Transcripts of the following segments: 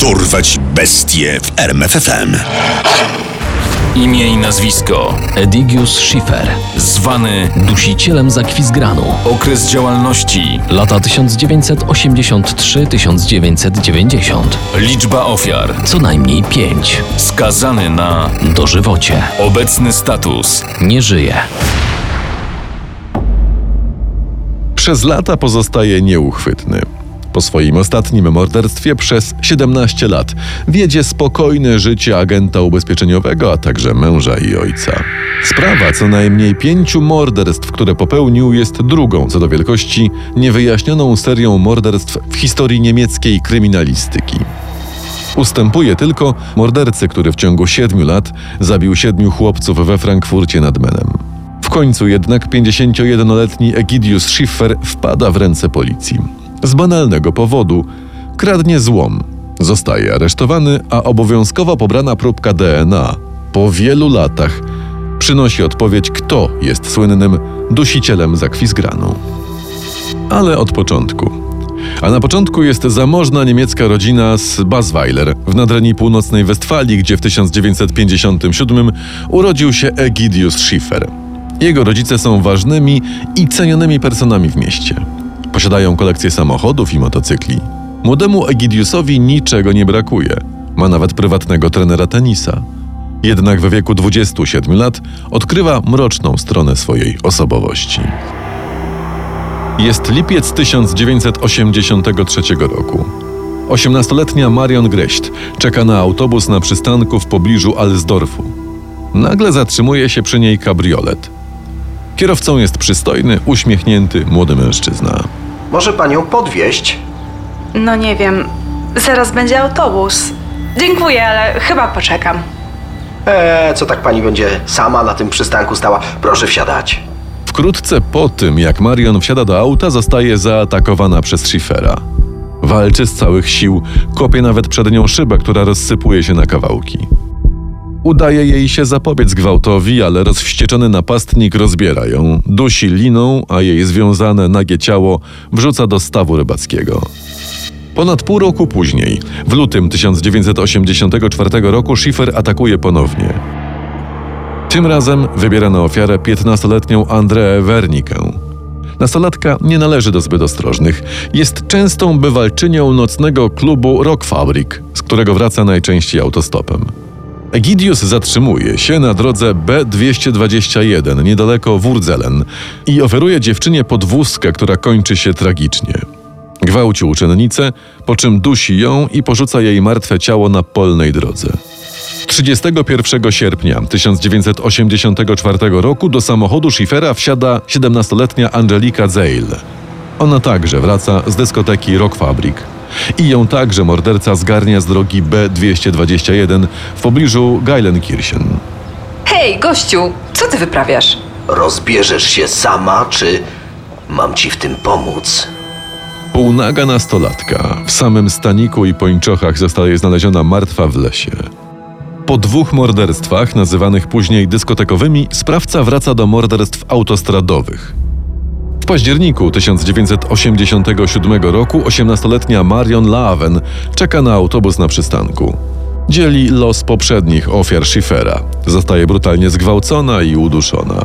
Dorwać bestie w RMFFM. Imię i nazwisko. Edigius Schiffer, Zwany. dusicielem zakwizgranu. Okres działalności. Lata 1983-1990. Liczba ofiar. Co najmniej pięć. Skazany na. Dożywocie. Obecny status. Nie żyje. Przez lata pozostaje nieuchwytny. Po swoim ostatnim morderstwie przez 17 lat wiedzie spokojne życie agenta ubezpieczeniowego, a także męża i ojca. Sprawa co najmniej pięciu morderstw, które popełnił, jest drugą co do wielkości niewyjaśnioną serią morderstw w historii niemieckiej kryminalistyki. Ustępuje tylko mordercy, który w ciągu siedmiu lat zabił siedmiu chłopców we Frankfurcie nad Menem. W końcu jednak 51-letni Egidius Schiffer wpada w ręce policji. Z banalnego powodu kradnie złom. Zostaje aresztowany, a obowiązkowo pobrana próbka DNA po wielu latach przynosi odpowiedź, kto jest słynnym dusicielem zakwizgranu. Ale od początku. A na początku jest zamożna niemiecka rodzina z Basweiler w nadrenii północnej Westfalii, gdzie w 1957 urodził się Egidius Schiffer. Jego rodzice są ważnymi i cenionymi personami w mieście. Posiadają kolekcję samochodów i motocykli. Młodemu Egidiusowi niczego nie brakuje. Ma nawet prywatnego trenera tenisa. Jednak w wieku 27 lat odkrywa mroczną stronę swojej osobowości. Jest lipiec 1983 roku. 18-letnia Marion Greść czeka na autobus na przystanku w pobliżu Alsdorfu. Nagle zatrzymuje się przy niej kabriolet. Kierowcą jest przystojny, uśmiechnięty młody mężczyzna. Może panią podwieźć? No nie wiem, zaraz będzie autobus. Dziękuję, ale chyba poczekam. Eee, co tak pani będzie sama na tym przystanku stała? Proszę wsiadać. Wkrótce po tym, jak Marion wsiada do auta, zostaje zaatakowana przez Schiffera. Walczy z całych sił, kopie nawet przed nią szybę, która rozsypuje się na kawałki. Udaje jej się zapobiec gwałtowi, ale rozwścieczony napastnik rozbiera ją, dusi liną, a jej związane nagie ciało wrzuca do stawu rybackiego. Ponad pół roku później, w lutym 1984 roku, Schiffer atakuje ponownie. Tym razem wybiera na ofiarę 15-letnią Andreę Wernikę. Nastolatka nie należy do zbyt ostrożnych. Jest częstą bywalczynią nocnego klubu Rock Fabric, z którego wraca najczęściej autostopem. Egidius zatrzymuje się na drodze B221 niedaleko Wurdzelen i oferuje dziewczynie podwózkę, która kończy się tragicznie. Gwałci uczennicę, po czym dusi ją i porzuca jej martwe ciało na polnej drodze. 31 sierpnia 1984 roku do samochodu Schiffera wsiada 17-letnia Angelika Zeil. Ona także wraca z dyskoteki Rock Fabric. I ją także morderca zgarnia z drogi B221 w pobliżu Geilenkirchen. Hej, gościu, co ty wyprawiasz? Rozbierzesz się sama, czy mam ci w tym pomóc? Półnaga nastolatka w samym staniku i pończochach zostaje znaleziona martwa w lesie. Po dwóch morderstwach, nazywanych później dyskotekowymi, sprawca wraca do morderstw autostradowych. Październiku 1987 roku 18-letnia Marion Laven czeka na autobus na przystanku. Dzieli los poprzednich ofiar Schiffera. Zostaje brutalnie zgwałcona i uduszona.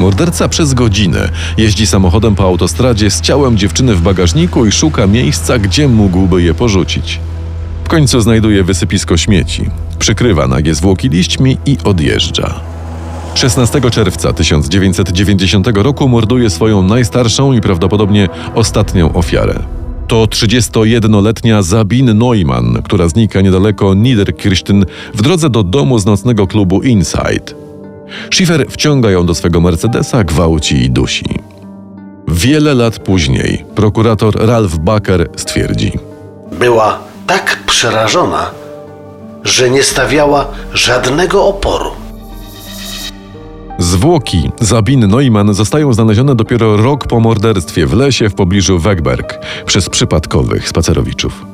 Morderca przez godzinę jeździ samochodem po autostradzie z ciałem dziewczyny w bagażniku i szuka miejsca, gdzie mógłby je porzucić. W końcu znajduje wysypisko śmieci, przykrywa nagie zwłoki liśćmi i odjeżdża. 16 czerwca 1990 roku morduje swoją najstarszą i prawdopodobnie ostatnią ofiarę. To 31-letnia Sabine Neumann, która znika niedaleko Niederkirchen w drodze do domu z nocnego klubu Inside. Schiffer wciąga ją do swego Mercedesa, gwałci i dusi. Wiele lat później prokurator Ralph Baker stwierdzi: Była tak przerażona, że nie stawiała żadnego oporu. Zwłoki Sabiny Neumann zostają znalezione dopiero rok po morderstwie w lesie w pobliżu Wegberg przez przypadkowych spacerowiczów.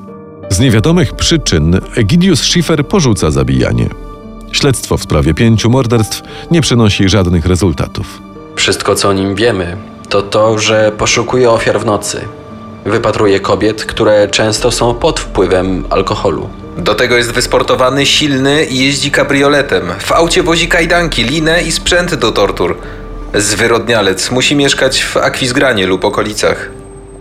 Z niewiadomych przyczyn Egidius Schiffer porzuca zabijanie. Śledztwo w sprawie pięciu morderstw nie przynosi żadnych rezultatów. Wszystko, co o nim wiemy, to to, że poszukuje ofiar w nocy. Wypatruje kobiet, które często są pod wpływem alkoholu. Do tego jest wysportowany, silny i jeździ kabrioletem. W aucie wozi kajdanki, linę i sprzęt do tortur. Zwyrodnialec musi mieszkać w Akwizgranie lub okolicach.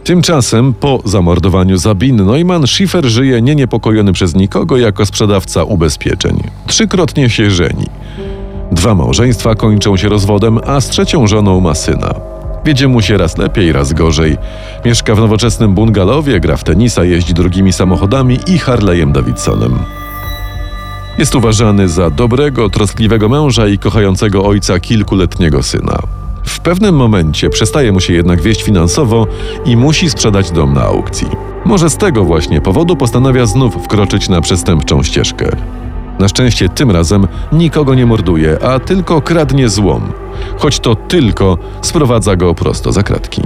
Tymczasem po zamordowaniu Sabine Neumann Schiffer żyje nieniepokojony przez nikogo jako sprzedawca ubezpieczeń. Trzykrotnie się żeni. Dwa małżeństwa kończą się rozwodem, a z trzecią żoną ma syna. Wiedzie mu się raz lepiej, raz gorzej. Mieszka w nowoczesnym bungalowie, gra w tenisa, jeździ drugimi samochodami i Harley'em Davidsonem. Jest uważany za dobrego, troskliwego męża i kochającego ojca kilkuletniego syna. W pewnym momencie przestaje mu się jednak wieść finansowo i musi sprzedać dom na aukcji. Może z tego właśnie powodu postanawia znów wkroczyć na przestępczą ścieżkę. Na szczęście tym razem nikogo nie morduje, a tylko kradnie złom. Choć to tylko sprowadza go prosto za kratki.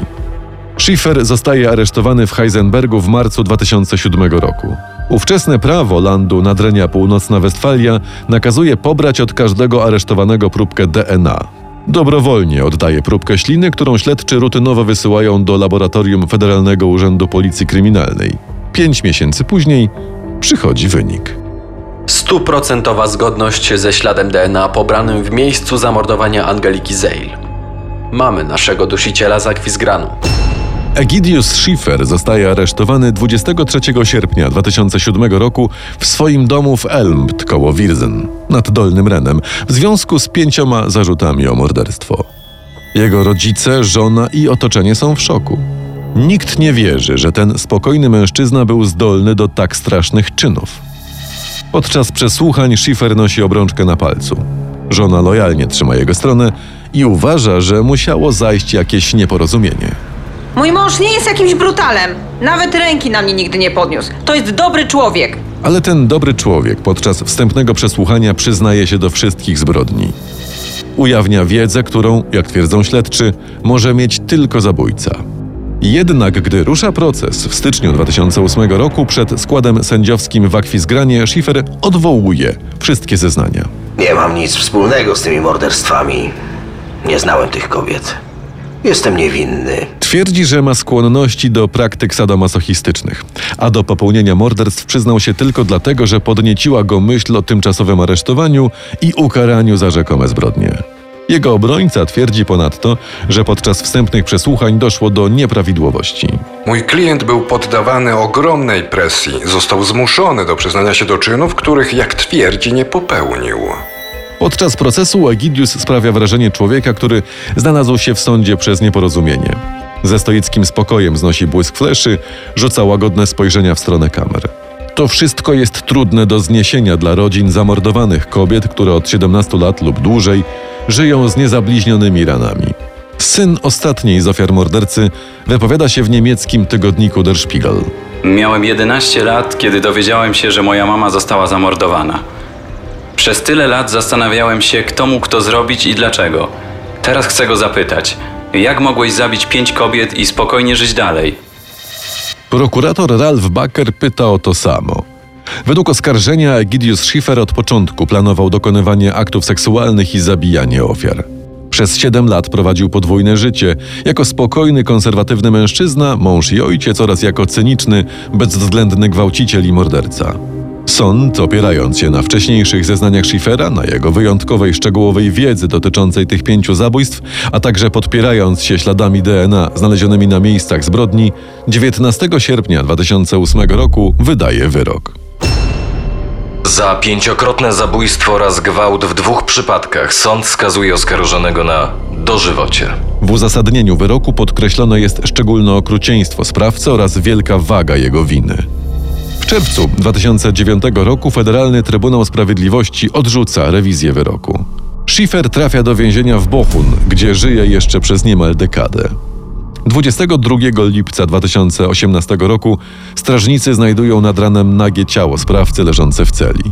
Schiffer zostaje aresztowany w Heisenbergu w marcu 2007 roku. Ówczesne prawo landu Nadrenia Północna Westfalia nakazuje pobrać od każdego aresztowanego próbkę DNA. Dobrowolnie oddaje próbkę śliny, którą śledczy rutynowo wysyłają do laboratorium Federalnego Urzędu Policji Kryminalnej. Pięć miesięcy później przychodzi wynik. Stuprocentowa zgodność ze śladem DNA pobranym w miejscu zamordowania Angeliki Zeil. Mamy naszego dusiciela z Akwizgranu. Egidius Schiffer zostaje aresztowany 23 sierpnia 2007 roku w swoim domu w Elmpt koło Wirzen, nad Dolnym Renem, w związku z pięcioma zarzutami o morderstwo. Jego rodzice, żona i otoczenie są w szoku. Nikt nie wierzy, że ten spokojny mężczyzna był zdolny do tak strasznych czynów. Podczas przesłuchań Schiffer nosi obrączkę na palcu. Żona lojalnie trzyma jego stronę i uważa, że musiało zajść jakieś nieporozumienie. Mój mąż nie jest jakimś brutalem. Nawet ręki na mnie nigdy nie podniósł. To jest dobry człowiek. Ale ten dobry człowiek podczas wstępnego przesłuchania przyznaje się do wszystkich zbrodni. Ujawnia wiedzę, którą, jak twierdzą śledczy, może mieć tylko zabójca. Jednak gdy rusza proces w styczniu 2008 roku przed składem sędziowskim w Akwizgranie, Schiffer odwołuje wszystkie zeznania. Nie mam nic wspólnego z tymi morderstwami. Nie znałem tych kobiet. Jestem niewinny. Twierdzi, że ma skłonności do praktyk sadomasochistycznych, a do popełnienia morderstw przyznał się tylko dlatego, że podnieciła go myśl o tymczasowym aresztowaniu i ukaraniu za rzekome zbrodnie. Jego obrońca twierdzi ponadto, że podczas wstępnych przesłuchań doszło do nieprawidłowości. Mój klient był poddawany ogromnej presji. Został zmuszony do przyznania się do czynów, których, jak twierdzi, nie popełnił. Podczas procesu Egidius sprawia wrażenie człowieka, który znalazł się w sądzie przez nieporozumienie. Ze stoickim spokojem znosi błysk fleszy, rzuca łagodne spojrzenia w stronę kamer. To wszystko jest trudne do zniesienia dla rodzin zamordowanych kobiet, które od 17 lat lub dłużej żyją z niezabliźnionymi ranami. Syn ostatniej z ofiar mordercy wypowiada się w niemieckim tygodniku Der Spiegel. Miałem 11 lat, kiedy dowiedziałem się, że moja mama została zamordowana. Przez tyle lat zastanawiałem się, kto mógł to zrobić i dlaczego. Teraz chcę go zapytać: jak mogłeś zabić pięć kobiet i spokojnie żyć dalej? Prokurator Ralf Baker pyta o to samo. Według oskarżenia Egidius Schiffer od początku planował dokonywanie aktów seksualnych i zabijanie ofiar. Przez 7 lat prowadził podwójne życie, jako spokojny, konserwatywny mężczyzna, mąż i ojciec oraz jako cyniczny, bezwzględny gwałciciel i morderca. Sąd, opierając się na wcześniejszych zeznaniach Schiffera, na jego wyjątkowej, szczegółowej wiedzy dotyczącej tych pięciu zabójstw, a także podpierając się śladami DNA znalezionymi na miejscach zbrodni, 19 sierpnia 2008 roku wydaje wyrok. Za pięciokrotne zabójstwo oraz gwałt w dwóch przypadkach sąd skazuje oskarżonego na dożywocie. W uzasadnieniu wyroku podkreślone jest szczególne okrucieństwo sprawcy oraz wielka waga jego winy. Czerwcu 2009 roku Federalny Trybunał Sprawiedliwości odrzuca rewizję wyroku. Schiffer trafia do więzienia w Bochun, gdzie żyje jeszcze przez niemal dekadę. 22 lipca 2018 roku strażnicy znajdują nad ranem nagie ciało sprawcy leżące w celi.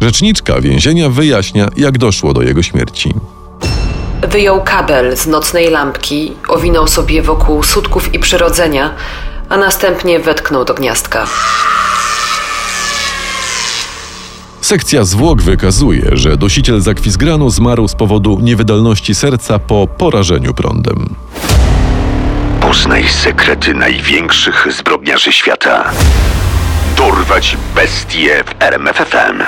Rzeczniczka więzienia wyjaśnia, jak doszło do jego śmierci. Wyjął kabel z nocnej lampki, owinął sobie wokół sutków i przyrodzenia, a następnie wetknął do gniazdka. Sekcja zwłok wykazuje, że dosiciel z Akwizgranu zmarł z powodu niewydolności serca po porażeniu prądem. Poznaj sekrety największych zbrodniarzy świata. Dorwać bestie w RMFFM.